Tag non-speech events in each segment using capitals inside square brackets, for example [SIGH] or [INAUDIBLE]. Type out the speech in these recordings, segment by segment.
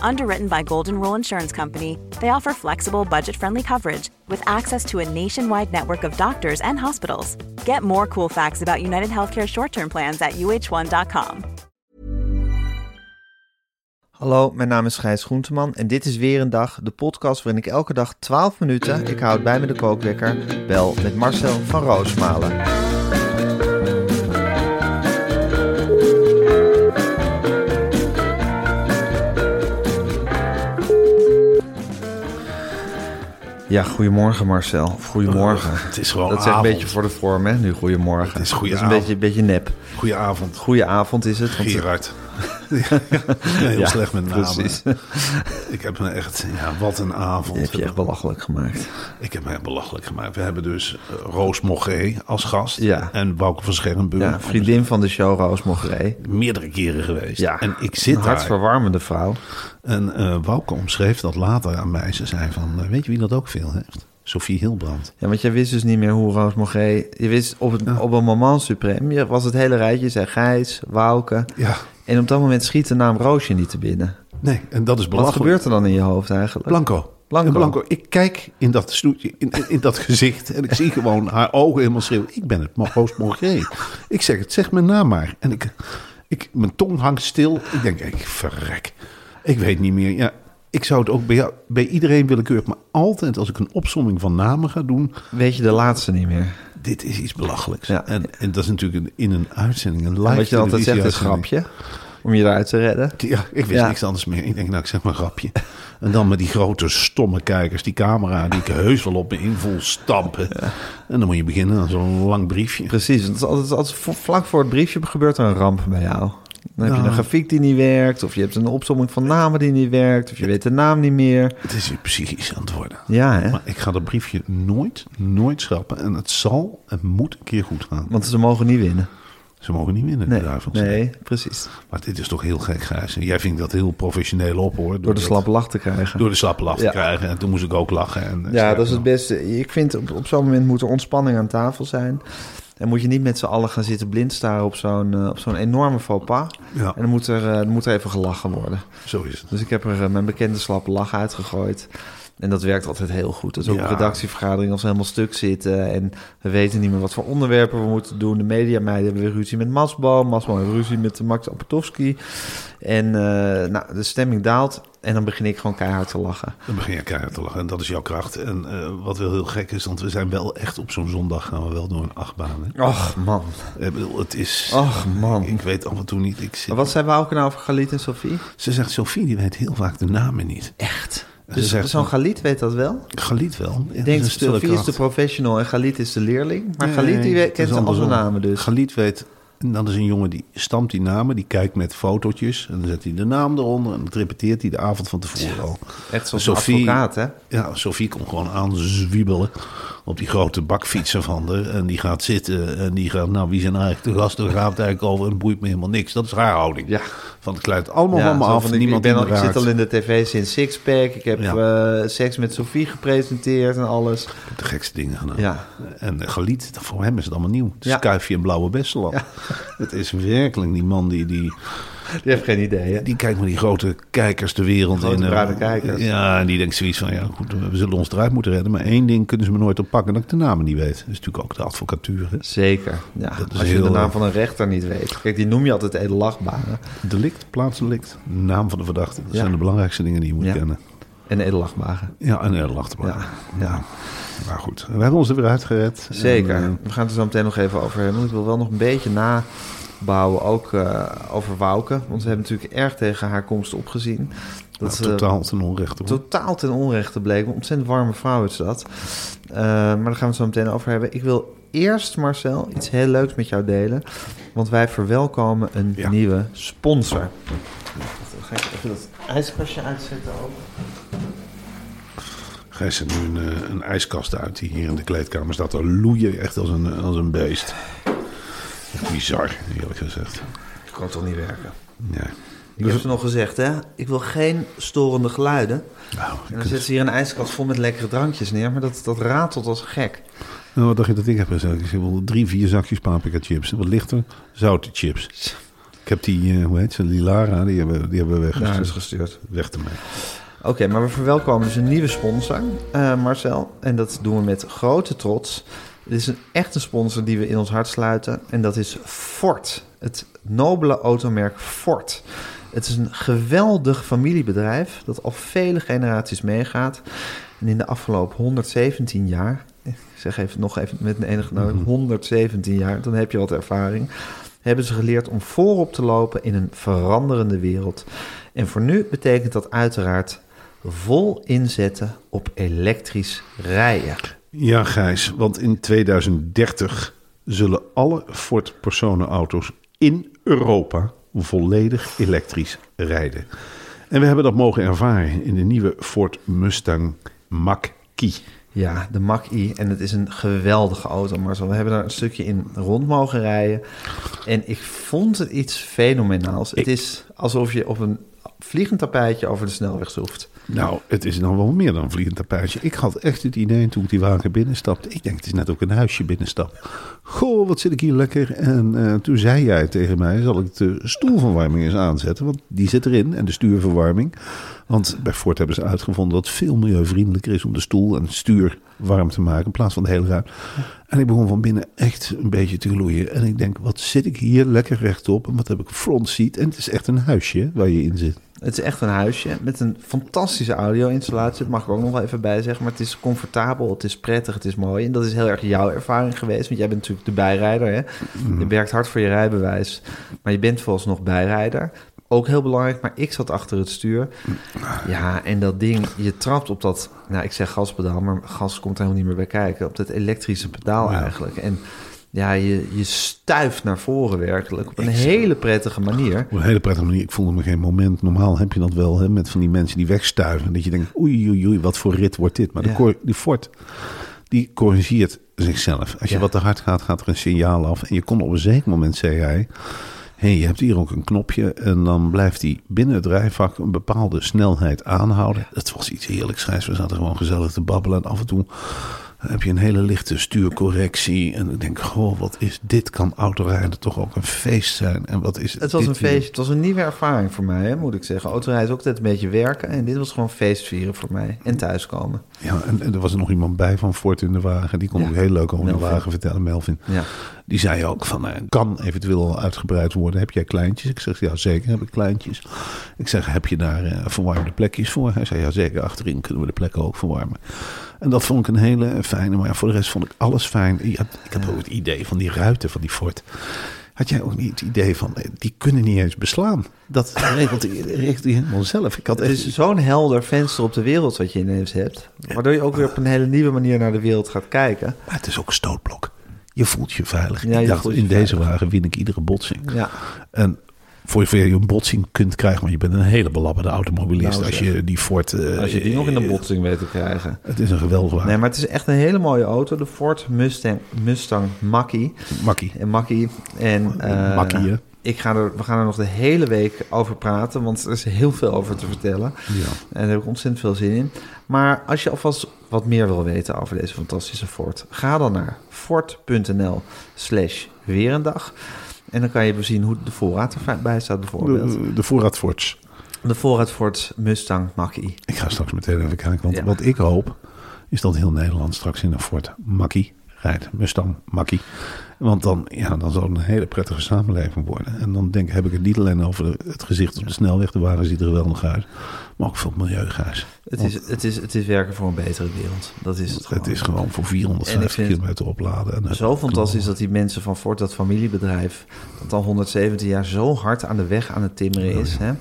Underwritten by Golden Rule Insurance Company, they offer flexible, budget friendly coverage with access to a nationwide network of doctors and hospitals. Get more cool facts about United Healthcare short term plans at uh1.com. Hallo, mijn naam is Gijs Groenteman en dit is weer een dag, de podcast waarin ik elke dag 12 minuten, ik houd bij me de kookwekker, bel met Marcel van Roosmalen. Ja, goedemorgen Marcel. Of Goedemorgen. Oh, het is gewoon Dat is een beetje voor de vorm, hè? Nu goedemorgen. Het is Dat is een beetje, een beetje nep. Goedenavond, Goedenavond is het. want- Gerard. [LAUGHS] ja, heel Ja, slecht met namen. precies. Ik heb me echt, ja, wat een avond. Heb je echt belachelijk gemaakt. Ik heb me echt belachelijk gemaakt. We hebben dus eh, Roos Moggé als gast. Ja. En Wouke van Scherrenburg. Ja, vriendin van de show, Roos Moggeree. Meerdere keren geweest. Ja, En ik zit een daar. hartverwarmende vrouw. En eh Wouke omschreef dat later aan mij. Ze zei van, eh, weet je wie dat ook veel heeft? Sophie Hilbrand. Ja, want jij wist dus niet meer hoe Roos Mogé... Je wist op, het, op een moment suprem, je was het hele rijtje. Je zei Gijs, Wouke. Ja, En op dat moment schiet de naam Roosje niet te binnen. nee, en dat is Wat belachelijk. gebeurt er dan in je hoofd eigenlijk? Blanco. Blanco. Blanco. Ik kijk in dat snoetje, in, in, in dat gezicht. En ik zie gewoon haar ogen helemaal schreeuwen. Ik ben het, Roos Morgé. Ik zeg het, zeg mijn naam maar. En ik, ik, mijn tong hangt stil. Ik denk, ik verrek. Ik weet niet meer. Ja, ik zou het ook bij, jou- bij iedereen willekeurig. Maar altijd als ik een opsomming van namen ga doen. Weet je de laatste niet meer. Dit is iets belachelijks. Ja. En, en dat is natuurlijk in een uitzending, een live Wat je altijd zegt is grapje. Om je eruit te redden. Ja, ik wist Ja. niks anders meer. Ik denk, nou, ik zeg maar een grapje. En dan met die grote stomme kijkers, die camera, die ik heus wel op me in voel stampen. En dan moet je beginnen aan zo'n lang briefje. Precies. Het is altijd, vlak voor het briefje gebeurt er een ramp bij jou. Dan heb je Ja. een grafiek die niet werkt. Of je hebt een opsomming van namen die niet werkt. Of je weet de naam niet meer. Het is weer psychisch aan het worden. Ja, hè? Maar ik ga dat briefje nooit, nooit schrappen. En het zal, het moet een keer goed gaan. Want ze mogen niet winnen. Ze mogen niet winnen, Nee, de duivels. nee precies. Maar dit is toch heel gek, Gijs. En Jij vindt dat heel professioneel op, hoor. Door de dat- slappe lach te krijgen. Door de slappe lach te krijgen. En toen moest ik ook lachen. En, Ja, dat is het beste. Ik vind op, op zo'n moment moet er ontspanning aan tafel zijn. En moet je niet met z'n allen gaan zitten blind staren op zo'n eh, op zo'n enorme faux pas. Ja. En dan moet, er, eh, dan moet er even gelachen worden. Zo is het. Dus ik heb er eh, mijn bekende slappe lach uitgegooid. En dat werkt altijd heel goed. Dus ook Ja. een redactievergadering als we helemaal stuk zitten... en we weten niet meer wat voor onderwerpen we moeten doen. De mediameiden hebben weer ruzie met Masbo. Masbo heeft ruzie met Max Apatowski. En eh, nou, de stemming daalt en dan begin ik gewoon keihard te lachen. Dan begin je keihard te lachen en dat is jouw kracht. En eh, wat wel heel gek is, want we zijn wel echt op zo'n zondag gaan we wel door een achtbaan. Hè? Och man, Ik bedoel, het is... och man. Ik weet af en toe niet. Ik zit, Maar wat zei Wouke nou over Galit en Sophie? Ze zegt, Sophie die weet heel vaak de namen niet. Echt? Dus zo'n Galit weet dat wel? Galiet wel. Ik denk dat Sophie is de professional en Galit is de leerling. Maar Galit die weet- kent al zijn namen dus. Galiet weet... En dat is een jongen die stampt die namen, die kijkt met fotootjes en dan zet hij de naam eronder en dat repeteert hij de avond van tevoren al. Echt zoals Sophie- een advocaat, hè? Ja, Sophie komt gewoon aanzwiebelen op die grote bakfietsen van haar. En die gaat zitten en die gaat, nou wie zijn eigenlijk de gasten? Daar gaat het eigenlijk over en het boeit me helemaal niks. Dat is haar houding. Ja. Van het kluit allemaal Ja, van me zo af. ik, niemand ik, ben al, ik zit al in de tv sinds Sixpack. Ik heb Ja. eh, seks met Sophie gepresenteerd en alles. Ik heb de gekste dingen gedaan. Ja. En uh, Galiet, voor hem is het allemaal nieuw. Het is Ja. Kuifje en Blauwe Besseland. [LAUGHS] Het is werkelijk die man die, die, Die heeft geen idee, hè? die kijkt met die grote kijkers de wereld Grote in. eh, bruine kijkers. Ja, en die denkt zoiets van, ja goed, we zullen ons eruit moeten redden. Maar één ding kunnen ze me nooit oppakken, dat ik de namen niet weet. Dat is natuurlijk ook de advocatuur. Hè? Zeker. Ja, als je heel- de naam van een rechter niet weet. Kijk, die noem je altijd edelachtbare. Delict, plaatsdelict, naam van de verdachte. Dat Ja. zijn de belangrijkste dingen die je moet Ja. kennen. En edelachtbare. Ja, en erbij. Ja. Ja. Maar goed, we hebben ons er weer uitgered. Zeker. En, eh, We gaan het er zo meteen nog even over hebben. Ik wil wel nog een beetje na bouwen ook eh, over Wouke. Want ze hebben natuurlijk erg tegen haar komst opgezien. Dat Nou, ze totaal ten onrechte. hoor. totaal ten onrechte bleek. Een ontzettend warme vrouw is dat. Eh, maar daar gaan we het zo meteen over hebben. Ik wil eerst, Marcel, iets heel leuks met jou delen. Want wij verwelkomen een Ja. nieuwe sponsor. Dan ga ik even dat ijskastje uitzetten ook. Gijs zet nu een, eh, een ijskast uit die hier in de kleedkamer staat. te loeien echt als een, als een beest. Bizar, eerlijk gezegd. Ik kan toch niet werken. Ja. Ik heb ze nog gezegd, hè? Ik wil geen storende geluiden. Nou, En dan zetten ze hier een ijskast vol met lekkere drankjes neer. Maar dat, dat ratelt als gek. nou, wat dacht je dat ik heb gezegd? Ik wel drie, vier zakjes paprika chips. Wat lichter, zoute chips. Ik heb die, eh, hoe heet ze, Lilara, die hebben, die hebben we weggestuurd. gestuurd. Weg ermee. Oké, maar we verwelkomen dus een nieuwe sponsor, eh, Marcel. En dat doen we met grote trots. Het is een echte sponsor die we in ons hart sluiten. En dat is Ford. Het nobele automerk Ford. Het is een geweldig familiebedrijf dat al vele generaties meegaat. En in de afgelopen 117 jaar, ik zeg even nog even met een enige noot, 117 jaar, dan heb je wat ervaring, hebben ze geleerd om voorop te lopen in een veranderende wereld. En voor nu betekent dat uiteraard vol inzetten op elektrisch rijden. Ja, Gijs, want in 2030 zullen alle Ford personenauto's in Europa volledig elektrisch rijden. En we hebben dat mogen ervaren in de nieuwe Ford Mustang Mach-E. Ja, de Mach-E. En het is een geweldige auto, Marcel. We hebben daar een stukje in rond mogen rijden. En ik vond het iets fenomenaals. Het is alsof je op een vliegend tapijtje over de snelweg zoeft. Nou, het is dan wel meer dan een vliegend tapijtje. Ik had echt het idee toen ik die wagen binnenstapte. Ik denk, het is net ook een huisje binnenstap. Goh, wat zit ik hier lekker. En eh, toen zei jij tegen mij, zal ik de stoelverwarming eens aanzetten. Want die zit erin en de stuurverwarming. Want bij Ford hebben ze uitgevonden dat het veel milieuvriendelijker is om de stoel en het stuur warm te maken in plaats van de hele ruimte. En ik begon van binnen echt een beetje te gloeien. En ik denk, wat zit ik hier lekker rechtop en wat heb ik front seat. En het is echt een huisje waar je in zit. Het is echt een huisje met een fantastische audio-installatie. Dat mag ik ook nog wel even bij zeggen. Maar het is comfortabel, het is prettig, het is mooi. En dat is heel erg jouw ervaring geweest. Want jij bent natuurlijk de bijrijder. Hè? Je werkt hard voor je rijbewijs. Maar je bent vooralsnog bijrijder. Ook heel belangrijk, maar ik zat achter het stuur. Ja, en dat ding, je trapt op dat, nou ik zeg gaspedaal, maar gas komt er helemaal niet meer bij kijken. Op dat elektrische pedaal Ja. eigenlijk. En ja, je, je stuift naar voren werkelijk op een hele prettige manier. Op een hele prettige manier. Ik voelde me geen moment. Normaal heb je dat wel hè, met van die mensen die wegstuiven. Dat je denkt, oei, oei, oei, wat voor rit wordt dit? Maar de Ja. die Ford, die corrigeert zichzelf. Als je Ja. wat te hard gaat, gaat er een signaal af. En je kon op een zeker moment, zei hij... Hé, hey, je hebt hier ook een knopje en dan blijft hij binnen het rijvak een bepaalde snelheid aanhouden. Dat was iets heerlijks, Gijs. We zaten gewoon gezellig te babbelen en af en toe heb je een hele lichte stuurcorrectie. En ik denk, goh, wat is dit? Kan autorijden toch ook een feest zijn? En wat is Het was dit een feest. Het was een nieuwe ervaring voor mij, hè, moet ik zeggen. Autorijden is ook altijd een beetje werken. En dit was gewoon feestvieren voor mij. En thuiskomen. Ja, en, en er was er nog iemand bij van Ford in de wagen. Die kon Ja. ook heel leuk over de wagen vertellen, Melvin. Ja. Die zei ook van, eh, kan eventueel al uitgebreid worden. Heb jij kleintjes? Ik zeg, ja zeker heb ik kleintjes. Ik zeg, heb je daar eh, verwarmde plekjes voor? Hij zei, ja zeker, achterin kunnen we de plekken ook verwarmen. En dat vond ik een hele fijne, maar ja, voor de rest vond ik alles fijn. Ja, ik heb ook het idee van die ruiten van die Ford. Had jij ook niet het idee van, eh, die kunnen niet eens beslaan? Dat [LAUGHS] regelt hij helemaal zelf. Ik had Het echt is zo'n helder venster op de wereld wat je ineens hebt. Waardoor je ook weer op een hele nieuwe manier naar de wereld gaat kijken. Maar het is ook een stootblok. Je voelt je veilig. Ja, je ik dacht, je in deze wagen win ik iedere botsing. Ja. En voor je, een botsing kunt krijgen, maar je bent een hele belabberde automobilist. Nou, als je die Ford... eh, Als je die nog in de botsing weet te krijgen. Het is een geweldig wagen. Nee, maar het is echt een hele mooie auto. De Ford Mustang, Mustang Mach-E. En Mach-E. En, eh, hè? ik ga er, we gaan er nog de hele week over praten, want er is heel veel over te vertellen. Ja. En daar heb ik ontzettend veel zin in. Maar als je alvast wat meer wil weten over deze fantastische Ford, ga dan naar ford.nl slash weerendag. En dan kan je bezien hoe de voorraad erbij staat bijvoorbeeld. De, de voorraad Fords. De voorraad Ford Mustang Mach-E. Ik ga straks meteen even kijken. Want Ja. wat ik hoop, is dat heel Nederland straks in een Ford Makkie rijdt. Mustang, makkie. Want dan, ja, dan zal het een hele prettige samenleving worden. En dan denk, heb ik het niet alleen over het gezicht op de snelweg. De wagen ziet er geweldig uit. Maar ook voor het. Het is, het, is, het is werken voor een betere wereld. Dat is het gewoon. Het is gewoon voor En 450 ik vind- kilometer opladen. En Zo fantastisch dat die mensen van Ford, dat familiebedrijf, dat al 117 jaar zo hard aan de weg aan het timmeren is. Hè?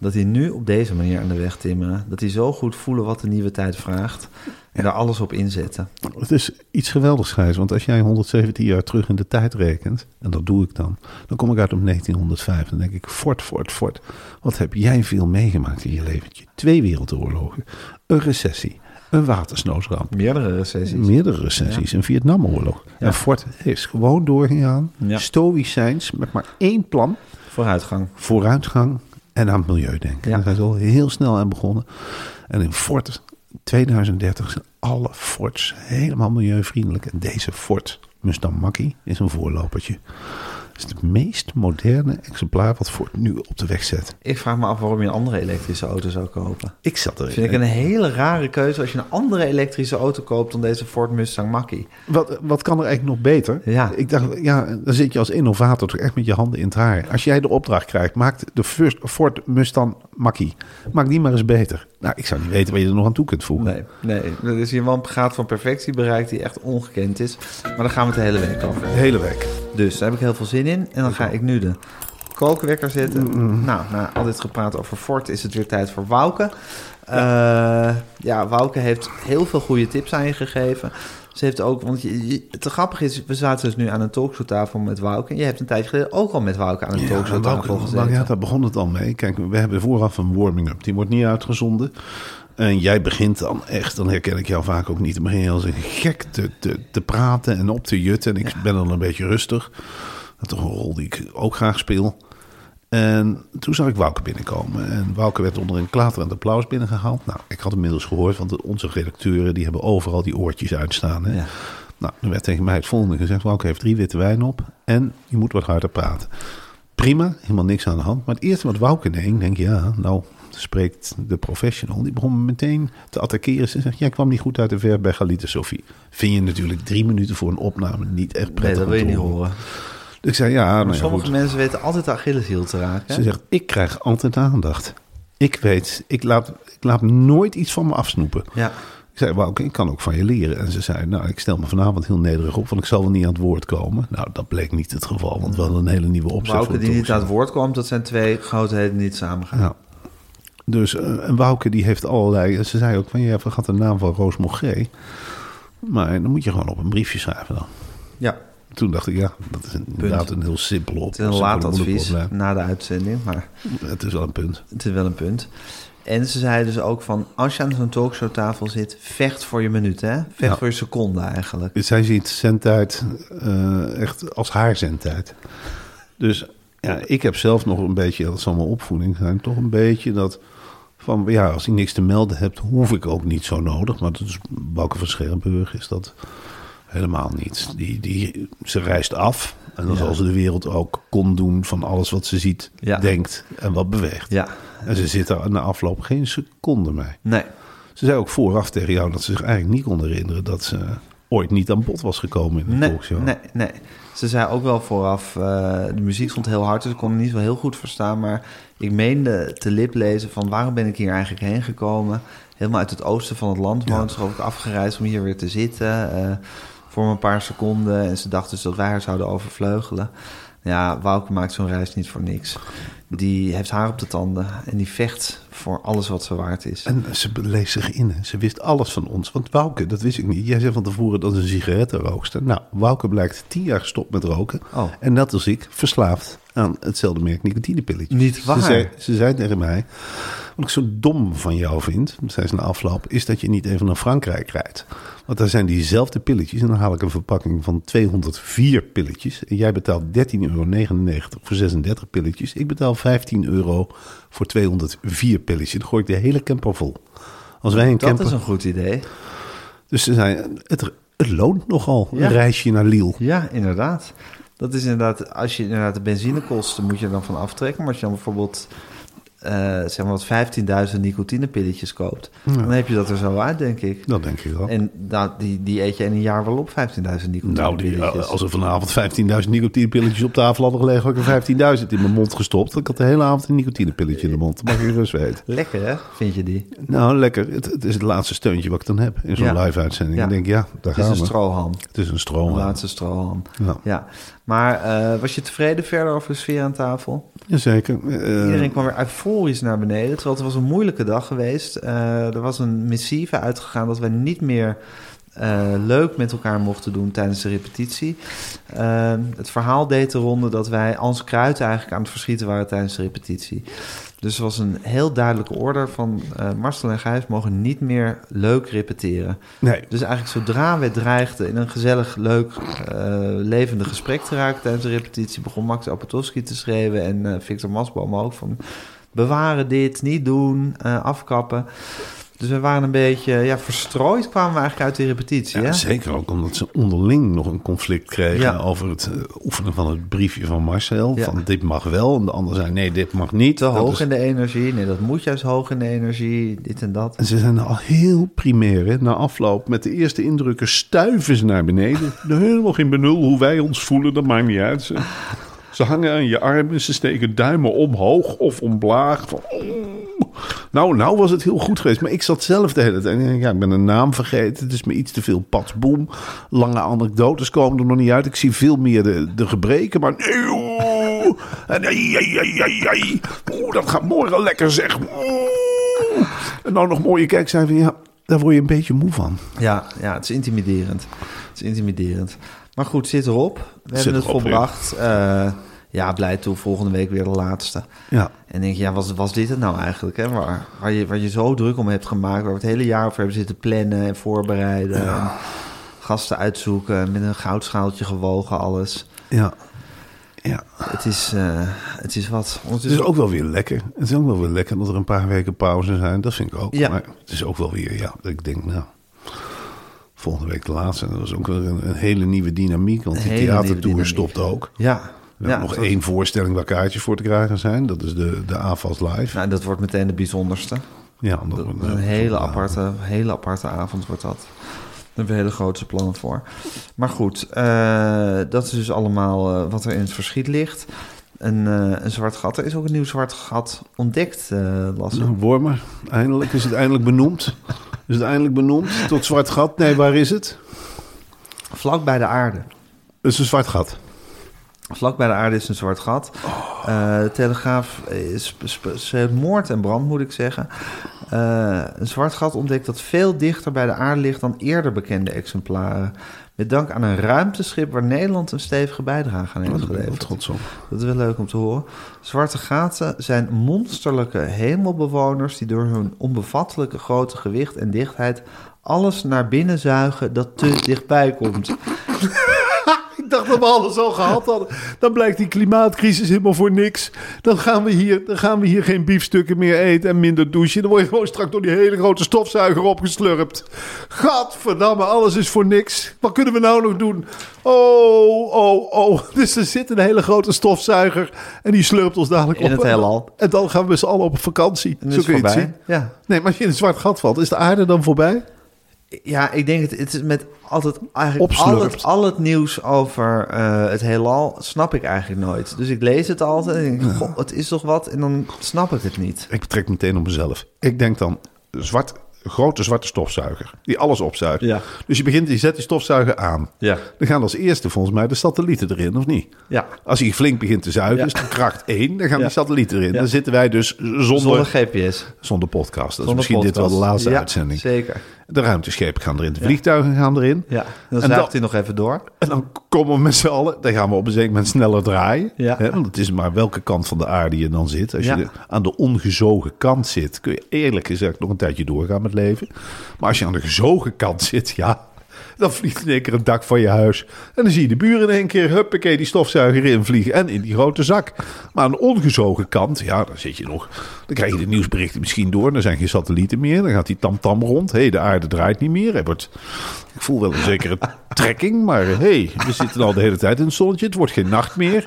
Dat die nu op deze manier aan de weg timmeren. Dat die zo goed voelen wat de nieuwe tijd vraagt. En daar alles op inzetten. Het is iets geweldigs, Gijs. Want als jij 117 jaar terug in de tijd rekent, en dat doe ik dan, dan kom ik uit op 1905. Dan denk ik, Fort, Fort, Fort. Wat heb jij veel meegemaakt in je leventje? Twee wereldoorlogen, een recessie, een watersnoodramp, Meerdere recessies. meerdere recessies, een Vietnamoorlog. Ja. En Fort is gewoon doorgegaan, Ja. stoïcijns, met maar één plan, Vooruitgang. vooruitgang en aan het milieu denken. Ja. Daar zijn ze al heel snel aan begonnen. En in Ford 2030 zijn alle Fords helemaal milieuvriendelijk. En deze Ford Mustang Mach-E is een voorlopertje. Het is het meest moderne exemplaar wat Ford nu op de weg zet. Ik vraag me af waarom je een andere elektrische auto zou kopen. Ik zat er. Vind ik een hele rare keuze als je een andere elektrische auto koopt dan deze Ford Mustang Mach-E. Wat, wat kan er eigenlijk nog beter? Ja. Ik dacht, ja, dan zit je als innovator toch echt met je handen in het haar. Als jij de opdracht krijgt, maak de first Ford Mustang Mach-E. Maak die maar eens beter. Nou, ik zou niet weten waar je er nog aan toe kunt voegen. Nee, nee. Er is hier wel een graad van perfectie bereikt die echt ongekend is. Maar daar gaan we het de hele week over. De hele week. Dus daar heb ik heel veel zin in. En dan ga ik nu de kookwekker zetten. Nou, na al dit gepraat over Ford is het weer tijd voor Wouke. Ja, ja Wouke heeft heel veel goede tips aan je gegeven. Ze heeft ook, want je, je- het grappige is, we zaten dus nu aan een talkshowtafel met Wouke. En je hebt een tijdje geleden ook al met Wouke aan een Ja, talkshowtafel gezeten. nou ja, daar begon het al mee. Kijk, we hebben vooraf een warming-up. Die wordt niet uitgezonden. En jij begint dan echt, dan herken ik jou vaak ook niet. Dan begin je als een gek te, te, te praten en op te jutten. En ik ben dan een beetje rustig. Dat is toch een rol die ik ook graag speel. En toen zag ik Wouke binnenkomen. En Wouke werd onder een klaterend applaus binnengehaald. Nou, ik had inmiddels gehoord, want onze redacteuren... die hebben overal die oortjes uitstaan. Hè? Ja. Nou, er werd tegen mij het volgende gezegd. Wouke heeft drie witte wijn op en je moet wat harder praten. Prima, helemaal niks aan de hand. Maar het eerste wat Wouke deed, denk ik, ja, nou spreekt de professional. Die begon me meteen te attackeren. Ze zegt, jij kwam niet goed uit de verf bij Galite Sophie. Vind je natuurlijk drie minuten voor een opname niet echt prettig. Nee, dat wil je te niet horen. Dus ik zei, ja, nou Maar ja, sommige goed. mensen weten altijd de Achilleshiel te raken. Ze zegt, ik krijg altijd aandacht. Ik weet, ik laat, ik laat nooit iets van me afsnoepen. Ja. Ik zei, Wouke, ik kan ook van je leren. En ze zei, nou, ik stel me vanavond heel nederig op, want ik zal wel niet aan het woord komen. Nou, dat bleek niet het geval, want we hadden een hele nieuwe opzet. Wouke die niet aan het woord kwam, dat zijn twee grootheden die niet samengaan. Ja. Dus, eh, en Wouke die heeft allerlei... Ze zei ook van, je vergat de naam van Roos Mogré. Maar dan moet je gewoon op een briefje schrijven dan. Ja, Toen dacht ik, ja, dat is inderdaad een heel simpel op. het is een laat advies na de uitzending, maar Het is wel een punt. het is wel een punt. En ze zei dus ook van, als je aan zo'n talkshowtafel zit, vecht voor je minuut, hè? Vecht voor je seconde eigenlijk. Zij ziet zendtijd eh, echt als haar zendtijd. Dus ja, ik heb zelf nog een beetje, dat zal mijn opvoeding zijn, toch een beetje dat van ja, als ik niks te melden heb, hoef ik ook niet zo nodig. Maar dat is Bouke van Scherrenburg is dat helemaal niet. Die, die, ze reist af en dan Ja. zal ze de wereld ook kon doen van alles wat ze ziet, Ja. denkt en wat beweegt. Ja, En ze zit daar na afloop geen seconde mee. nee. Ze zei ook vooraf tegen jou dat ze zich eigenlijk niet kon herinneren dat ze ooit niet aan bod was gekomen in de Nee, talkshow. nee, nee. Ze zei ook wel vooraf, eh, de muziek stond heel hard, dus ik kon het niet zo heel goed verstaan. Maar ik meende te lip lezen van waarom ben ik hier eigenlijk heen gekomen. Helemaal uit het oosten van het land woont, ja. ik afgereisd om hier weer te zitten eh, voor een paar seconden. En ze dacht dus dat wij haar zouden overvleugelen. Ja, Wouke maakt zo'n reis niet voor niks. Die heeft haar op de tanden en die vecht voor alles wat ze waard is. En ze leest zich in. hè. Ze wist alles van ons. Want Wouke, dat wist ik niet. Jij zei van tevoren dat een sigarettenrookster. Nou, Wouke blijkt tien jaar gestopt met roken. Oh. En net als ik, verslaafd aan hetzelfde merk nicotinepilletjes. Niet waar? Ze zei, ze zei tegen mij, wat ik zo dom van jou vind, zei ze na afloop, is dat je niet even naar Frankrijk rijdt. Want daar zijn diezelfde pilletjes en dan haal ik een verpakking van 204 pilletjes. En jij betaalt 13,99 euro voor 36 pilletjes. Ik betaal 15 euro voor 204 pilletjes. Dan gooi ik de hele camper vol. Als wij een dat camper... is een goed idee. Dus ze zei, het, het loont nogal, Ja. een reisje naar Lille. Ja, inderdaad. Dat is inderdaad, als je inderdaad de benzinekosten moet je er dan van aftrekken. Maar als je dan bijvoorbeeld eh, zeg maar wat 15.000 nicotinepilletjes koopt, dan heb je dat er zo uit, denk ik. Dat denk ik wel. En dat, die, die eet je in een jaar wel op, 15.000 Nou, die, nicotinepilletjes. als er vanavond 15.000 nicotinepilletjes op tafel hadden gelegen, had ik er 15.000 in mijn mond gestopt. Ik had de hele avond een nicotinepilletje in de mond. Dat mag je rust weten. Lekker, hè? Vind je die? Nou, lekker. Het, het is het laatste steuntje wat ik dan heb in zo'n Ja. live-uitzending. Ja. Ik denk, ja, daar Het is gaan een we. strohalm. Het is een stroom. laatste strohalm. Ja. Maar eh, was je tevreden verder over de sfeer aan tafel? Jazeker. Eh, Iedereen kwam weer euforisch naar beneden. Terwijl het was een moeilijke dag geweest. Eh, er was een missieve uitgegaan dat wij niet meer leuk met elkaar mochten doen tijdens de repetitie. Het verhaal deed de ronde dat wij als kruid eigenlijk aan het verschieten waren tijdens de repetitie. Dus er was een heel duidelijke order van eh, Marcel en Gijs mogen niet meer leuk repeteren. nee, Dus eigenlijk zodra we dreigden in een gezellig, leuk, eh levendig gesprek te raken tijdens de repetitie, begon Max Apatowski te schreeuwen en eh, Victor Masboom ook van bewaren dit, niet doen, afkappen. Dus we waren een beetje ja, verstrooid kwamen we eigenlijk uit die repetitie. ja, hè? zeker ook omdat ze onderling nog een conflict kregen Ja. over het eh, oefenen van het briefje van Marcel. Ja. Van dit mag wel. En de ander zei nee, dit mag niet. Te Dat hoog is- in de energie. Nee, dat moet juist hoog in de energie. Dit en dat. En ze zijn al heel primair. Hè? Na afloop met de eerste indrukken stuiven ze naar beneden. [LAUGHS] Helemaal geen benul hoe wij ons voelen, dat maakt niet uit. Ze, ze hangen aan je armen, ze steken duimen omhoog of omlaag. Van, "Oh." Nou, nou was het heel goed geweest. Maar ik zat zelf de hele tijd. en Ja, ik ben een naam vergeten. Het is me iets te veel patsboom. Lange anekdotes komen er nog niet uit. Ik zie veel meer de, de gebreken. Maar nee, oeh. En ai. Oeh, dat gaat morgen lekker zeg. Oeh. En nou nog mooie kijk zijn van ja, daar word je een beetje moe van. Ja, ja, het is intimiderend. Het is intimiderend. Maar goed, zit erop. We Zit hebben het erop, volbracht. Eh, ja, blij toe. Volgende week weer de laatste. Ja. En denk je, ja, was, was dit het nou eigenlijk? Hè? Waar, waar, je, waar je zo druk om hebt gemaakt, waar we het hele jaar over hebben zitten plannen en voorbereiden. En gasten uitzoeken, met een goudschaaltje gewogen, alles. Ja. Ja. Het is, eh, het is wat. Het Ondertussen is ook wel weer lekker. Het is ook wel weer lekker dat er een paar weken pauze zijn. Dat vind ik ook. Ja. Maar het is ook wel weer, ja, dat ik denk, nou, volgende week de laatste. En dat is ook weer een, een hele nieuwe dynamiek. Want die theatertour stopt ook. Ja. We ja nog dat- één voorstelling waar kaartjes voor te krijgen zijn. Dat is de, de AFAS Live. Nou, dat wordt meteen de bijzonderste. ja, Dat- een hele aparte, hele aparte avond wordt dat. Daar hebben we hele grote plannen voor. Maar goed, eh, dat is dus allemaal eh, wat er in het verschiet ligt. Een, eh, een zwart gat. Er is ook een nieuw zwart gat ontdekt, eh Lasse. Nou, Wormer, eindelijk. Is het eindelijk benoemd? Is het eindelijk benoemd? Tot zwart gat? Nee, waar is het? Vlak bij de aarde. Het is een zwart gat. Vlak bij de aarde is een zwart gat. Eh, de Telegraaf is schreeuwt moord en brand, moet ik zeggen. Eh, een zwart gat ontdekt dat veel dichter bij de aarde ligt dan eerder bekende exemplaren. Met dank aan een ruimteschip waar Nederland een stevige bijdrage aan heeft wel geleverd. trots op. Dat is wel leuk om te horen. Zwarte gaten zijn monsterlijke hemelbewoners die door hun onbevattelijke grote gewicht en dichtheid alles naar binnen zuigen dat te dichtbij komt. [LAUGHS] Ik dacht dat we alles al gehad hadden. Dan blijkt die klimaatcrisis helemaal voor niks. Dan gaan we hier, dan gaan we hier geen biefstukken meer eten en minder douchen. Dan word je gewoon straks door die hele grote stofzuiger opgeslurpt. Gadverdamme, alles is voor niks. Wat kunnen we nou nog doen? Oh, oh, oh. [LAUGHS] Dus er zit een hele grote stofzuiger en die slurpt ons dadelijk In op. het heelal. En dan gaan we z'n allen op vakantie. En Zo is kun je het voorbij. zien. Ja. Nee, maar als je in een zwart gat valt, is de aarde dan voorbij? Ja, ik denk het, het is met altijd eigenlijk al het, al het nieuws over eh, het heelal snap ik eigenlijk nooit. Dus ik lees het altijd en denk, goh, het is toch wat? En dan snap ik het niet. Ik betrek meteen op mezelf. Ik denk dan, zwart, grote zwarte stofzuiger. Die alles opzuigt. Ja. Dus je begint, je zet die stofzuiger aan. Ja. Dan gaan als eerste volgens mij de satellieten erin, of niet? Ja, Als hij flink begint te zuigen, is de kracht 1. Dan gaan die satellieten erin. Dan zitten wij dus zonder, zonder zonder, GPS. podcast. Dat is Zonder misschien dit wel de laatste Ja, uitzending. zeker. De ruimteschepen gaan erin. De vliegtuigen gaan erin. Ja, dan En zuigt hij nog even door. En dan komen we met z'n allen, dan gaan we op een zeker moment sneller draaien. Ja. Hè, want het is maar welke kant van de aarde je dan zit. Als je de- aan de ongezogen kant zit, kun je eerlijk gezegd nog een tijdje doorgaan met leven. Maar als je aan de gezogen kant zit, ja, dan vliegt in één keer het dak van je huis. En dan zie je de buren in één keer, huppakee, die stofzuiger in vliegen en in die grote zak. Maar aan de ongezogen kant, ja, dan zit je nog, dan krijg je de nieuwsberichten misschien door. Dan zijn geen satellieten meer, dan gaat die tamtam rond. Hé, hey, de aarde draait niet meer. Wordt, ik voel wel een zekere trekking, maar hé, hey, we zitten al de hele tijd in het zonnetje. Het wordt geen nacht meer.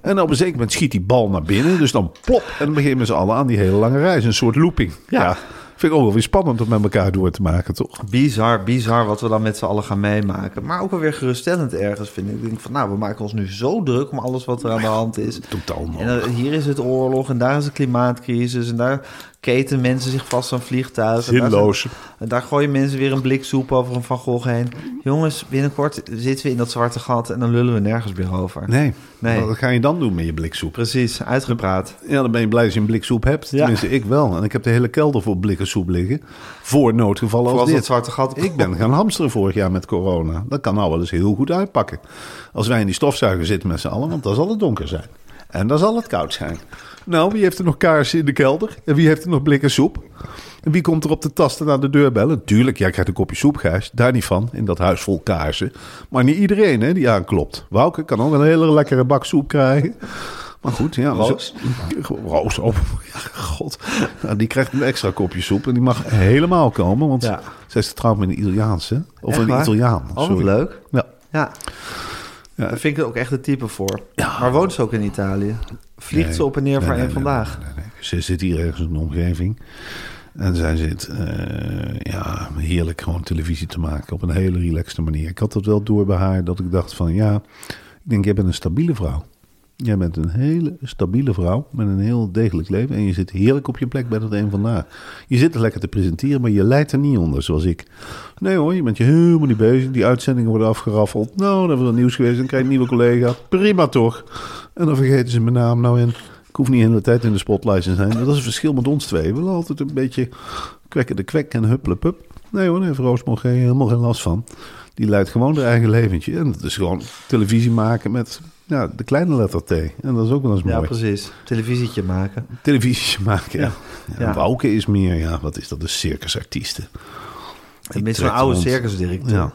En op een zeker moment schiet die bal naar binnen. Dus dan plop. En dan beginnen ze allen aan die hele lange reis. Een soort looping. Ja. Vind ik ook wel weer spannend om met elkaar door te maken, toch? Bizar, bizar wat we dan met z'n allen gaan meemaken. Maar ook wel weer geruststellend ergens, vind ik. Ik denk van, nou, we maken ons nu zo druk om alles wat er aan de hand is. [LAUGHS] Totaal En dan, hier is het oorlog en daar is de klimaatcrisis en daar keten mensen zich vast aan vliegtuigen. En daar zijn- Zinloos. Daar gooien mensen weer een blik soep over een Van Gogh heen. Jongens, binnenkort zitten we in dat zwarte gat en dan lullen we nergens meer over. Nee. Nee. Wat ga je dan doen met je bliksoep? Precies, uitgepraat. Ja, dan ben je blij als je een blik soep hebt. Ja. Tenminste, ik wel. En ik heb de hele kelder vol blikken soep liggen. Voor noodgevallen Voor als dit. dat zwarte gat... Ik ben gaan hamsteren vorig jaar met corona. Dat kan nou wel eens heel goed uitpakken. Als wij in die stofzuiger zitten met z'n allen, want dan zal het donker zijn. En dan zal het koud zijn. Nou, wie heeft er nog kaarsen in de kelder? En wie heeft er nog blikken soep? En wie komt er op de tasten naar de deur bellen? Tuurlijk, jij krijgt een kopje soep, Gijs. Daar niet van, in dat huis vol kaarsen. Maar niet iedereen hè, die aanklopt. Wouke kan ook een hele lekkere bak soep krijgen. Maar goed, ja. Roos? Zo, Roos, oh, god. Nou, die krijgt een extra kopje soep en die mag helemaal komen. Want Ja. zij is getrouwd met een Italiaanse. Of Echt een waar? Italiaan. Oh, sorry. leuk. Ja. Ja. Ja. Daar vind ik ook echt het type voor. Maar woont ze ook in Italië? Vliegt Nee, ze op en neer nee, voor nee, vandaag? Ze zit hier ergens in de omgeving. En zij zit eh, ja, heerlijk gewoon televisie te maken op een hele relaxte manier. Ik had dat wel door bij haar dat ik dacht van ja, ik denk jij bent een stabiele vrouw. Jij bent een hele stabiele vrouw met een heel degelijk leven. En je zit heerlijk op je plek bij dat een vandaag. Je zit er lekker te presenteren, maar je leidt er niet onder zoals ik. Nee hoor, je bent je helemaal niet bezig. Die uitzendingen worden afgeraffeld. Nou, dan is er nieuws geweest. Dan krijg je een nieuwe collega. Prima toch? En dan vergeten ze mijn naam nou in. Ik hoef niet de hele tijd in de spotlight te zijn. Dat is het verschil met ons twee. We willen altijd een beetje kwekken de kwek en huppelen pup. Nee hoor, daar heeft geen, helemaal geen last van. Die leidt gewoon haar eigen leventje. En dat is gewoon televisie maken met ja, de kleine letter T. En dat is ook wel eens Ja, mooi. precies. Televisietje maken. Televisie maken, ja. ja. Ja. Wouke is meer, ja, wat is dat, een circusartiesten. Tenminste, een oude circusdirecteur. Ja.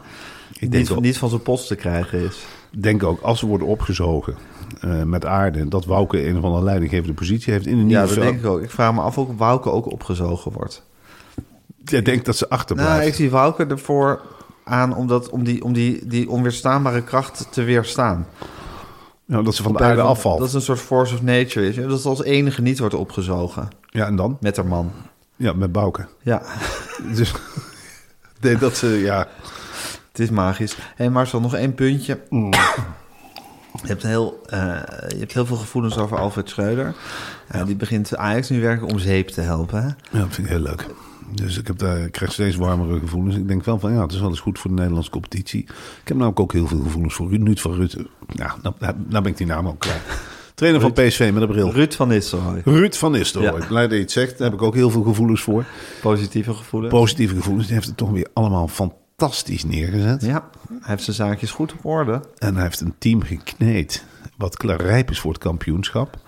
Ik denk, Niet, ook, niet van zijn post te krijgen is. denk ook, als ze worden opgezogen eh, met aarde... dat Wouke een of andere leidinggevende positie heeft in een nieuwe Ja, dat denk ik ook. Ik vraag me af of Wouke ook opgezogen wordt. Jij denkt dat ze achterblijft. Nou, ik zie Wouke ervoor aan om, dat, om, die, om die, die onweerstaanbare kracht te weerstaan. Ja, dat ze van de aarde afvalt. Dat is een soort force of nature is. Dat het als enige niet wordt opgezogen. Ja, en dan? Met haar man. Ja, met Bouke. Ja, [LAUGHS] Dus nee, dat ze, ja... het is magisch. Hé hey Marcel, nog één puntje. Mm. Je hebt, heel, eh, je hebt heel veel gevoelens over Alfred Schreuder. Eh, Die begint Ajax nu werken om zeep te helpen. Hè? Ja, dat vind ik heel leuk. Dus ik, heb daar, ik krijg steeds warmere gevoelens. Ik denk wel van, ja, het is wel eens goed voor de Nederlandse competitie. Ik heb namelijk ook heel veel gevoelens voor Ruud van Rutte. Nou, nou, nou ben ik die naam ook kwijt. Trainer van PSV met een bril. Ruud van Nistelrooy. Ruud van Nistelrooy. Ja. Blij dat je het zegt. Daar heb ik ook heel veel gevoelens voor. Positieve gevoelens. Positieve gevoelens. Die heeft het toch weer allemaal fantastisch neergezet. ja, hij heeft zijn zaakjes goed op orde. En hij heeft een team gekneed wat klaar rijp is voor het kampioenschap.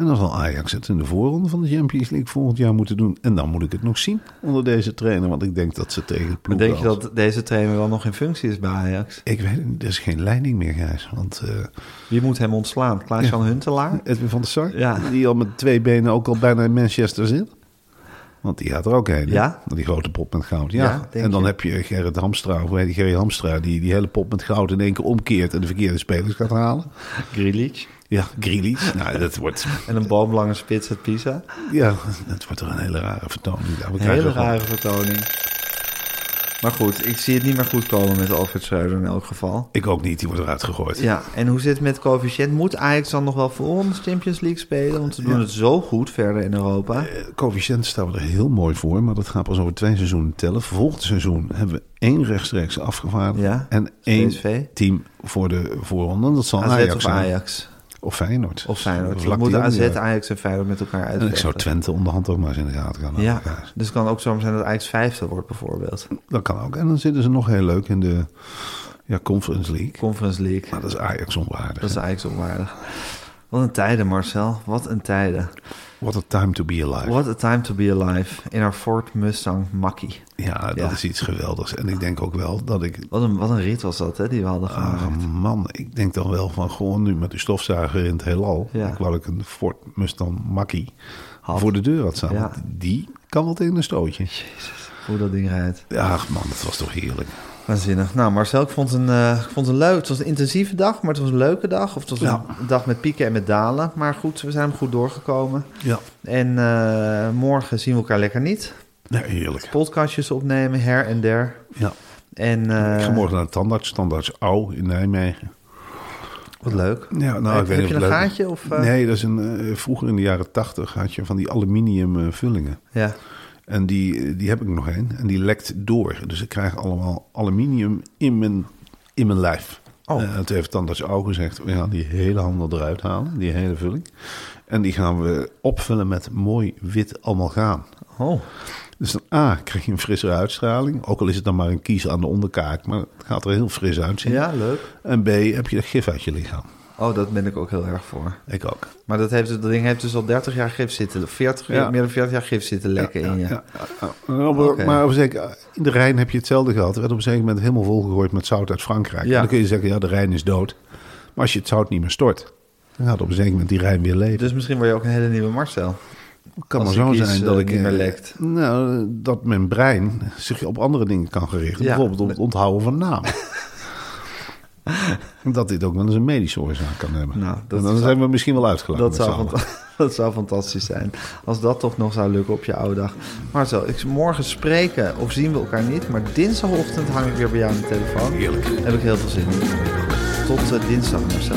En dan zal Ajax het in de voorronde van de Champions League volgend jaar moeten doen. En dan moet ik het nog zien onder deze trainer. Want ik denk dat ze tegen Maar ploegen denk je dat deze trainer wel nog in functie is bij Ajax? Ik weet het niet. Er is geen leiding meer, Gijs. Want eh Wie moet hem ontslaan? Klaas-Jan Huntelaar? Edwin van der Sar, Ja. die al met twee benen ook al bijna in Manchester zit. Want die gaat er ook heen. Ja? Die grote pot met goud. Ja. En dan je. heb je Gerrit Hamstra, hoe heet die Gerrit Hamstra, die die hele pot met goud in één keer omkeert en de verkeerde spelers gaat halen. Grealish? Ja, Grealish. nou, dat wordt, En een boomlange spits uit Pisa? ja, dat wordt er een hele rare vertoning. Ja, Een hele rare vertoning. Maar goed, ik zie het niet meer goed komen met Alfred Schreuder in elk geval. Ik ook niet, die wordt eruit gegooid. Ja, en hoe zit het met coëfficiënt? Moet Ajax dan nog wel voor ons Champions League spelen? Want ze doen Ja. het zo goed verder in Europa. Eh, Coëfficiënt staan we er heel mooi voor, maar dat gaat pas over twee seizoenen tellen. Volgend seizoen hebben we één rechtstreeks afgevaardigd Ja, en één PSV. team voor de voorronde. Dat zal AZ Ajax zijn. Ajax? Of Feyenoord. Of Feyenoord. Dan moeten AZ. Ajax en Feyenoord met elkaar En uitvechten. ik zou Twente onderhand ook maar eens in de gaten gaan Ja, dus het kan ook zo zijn dat Ajax vijfde wordt bijvoorbeeld. Dat kan ook. En dan zitten ze nog heel leuk in de ja, Conference League. Conference League. Maar dat is Ajax onwaardig. Dat is Ajax onwaardig. Wat een tijden, Marcel. Wat een tijden. What a time to be alive. What a time to be alive. In our Ford Mustang Mackie. Ja, dat Ja. is iets geweldigs. En ik denk ook wel dat ik... Wat een, wat een rit was dat, hè, die we hadden gemaakt. Ah, man, ik denk dan wel van gewoon nu met de stofzuiger in het heelal. Ja. Ik wou ik een Ford Mustang Mackie Had. voor de deur had staan. Ja. Die kan wel tegen een stootje. Hoe dat ding rijdt. Ja, man, dat was toch heerlijk. Waanzinnig. Nou, Marcel, ik vond, een, eh, ik vond het een leuk. Het was een intensieve dag, maar het was een leuke dag. Of het was Ja. een dag met pieken en met dalen. Maar goed, we zijn hem goed doorgekomen. Ja. En eh, morgen zien we elkaar lekker niet. Nee, heerlijk. Podcastjes opnemen, her en der. Ja. En eh, ik ga morgen naar de tandarts, tandarts Au in Nijmegen. wat leuk. Ja, nou, heb ik weet heb je een leuk- gaatje? Of? Nee, dat is een, vroeger in de jaren tachtig had je van die aluminium vullingen. Ja. En die, die heb ik nog een. En die lekt door. Dus ik krijg allemaal aluminium in mijn, in mijn lijf. Oh. Eh, toen heeft tandarts Au gezegd, we gaan die hele handel eruit halen. Die hele vulling. En die gaan we opvullen met mooi wit amalgaam. Oh, Dus dan A, krijg je een frissere uitstraling. Ook al is het dan maar een kies aan de onderkaak. Maar het gaat er heel fris uitzien. ja, leuk. En B, heb je de gif uit je lichaam. Oh, dat ben ik ook heel erg voor. Ik ook. Maar dat, heeft, dat ding heeft dus al 30 jaar gif zitten, 40, Ja. meer dan 40 jaar gif zitten lekken in je. Ja, Maar op zeker, in de Rijn heb je hetzelfde gehad. Er werd op een zeker moment helemaal volgegooid met zout uit Frankrijk. En dan kun je zeggen, ja, de Rijn is dood. Maar als je het zout niet meer stort, dan gaat op een zeker moment die Rijn weer leven. Dus misschien word je ook een hele nieuwe Marcel. het kan maar zo zijn eh, dat ik niet meer eh, lekt. Nou, dat mijn brein zich op andere dingen kan gerichten. Bijvoorbeeld op het onthouden van namen. [LAUGHS] [LAUGHS] dat dit ook wel eens een medische oorzaak kan hebben. Nou, dat en dan zou- zijn we misschien wel uitgelaten. Dat zou, [LAUGHS] dat zou fantastisch zijn. Als dat toch nog zou lukken op je oude dag. Marcel, ik, morgen spreken of zien we elkaar niet. Maar dinsdagochtend hang ik weer bij jou aan de telefoon. Heerlijk. Daar heb ik heel veel zin in. Tot eh, dinsdag, Marcel.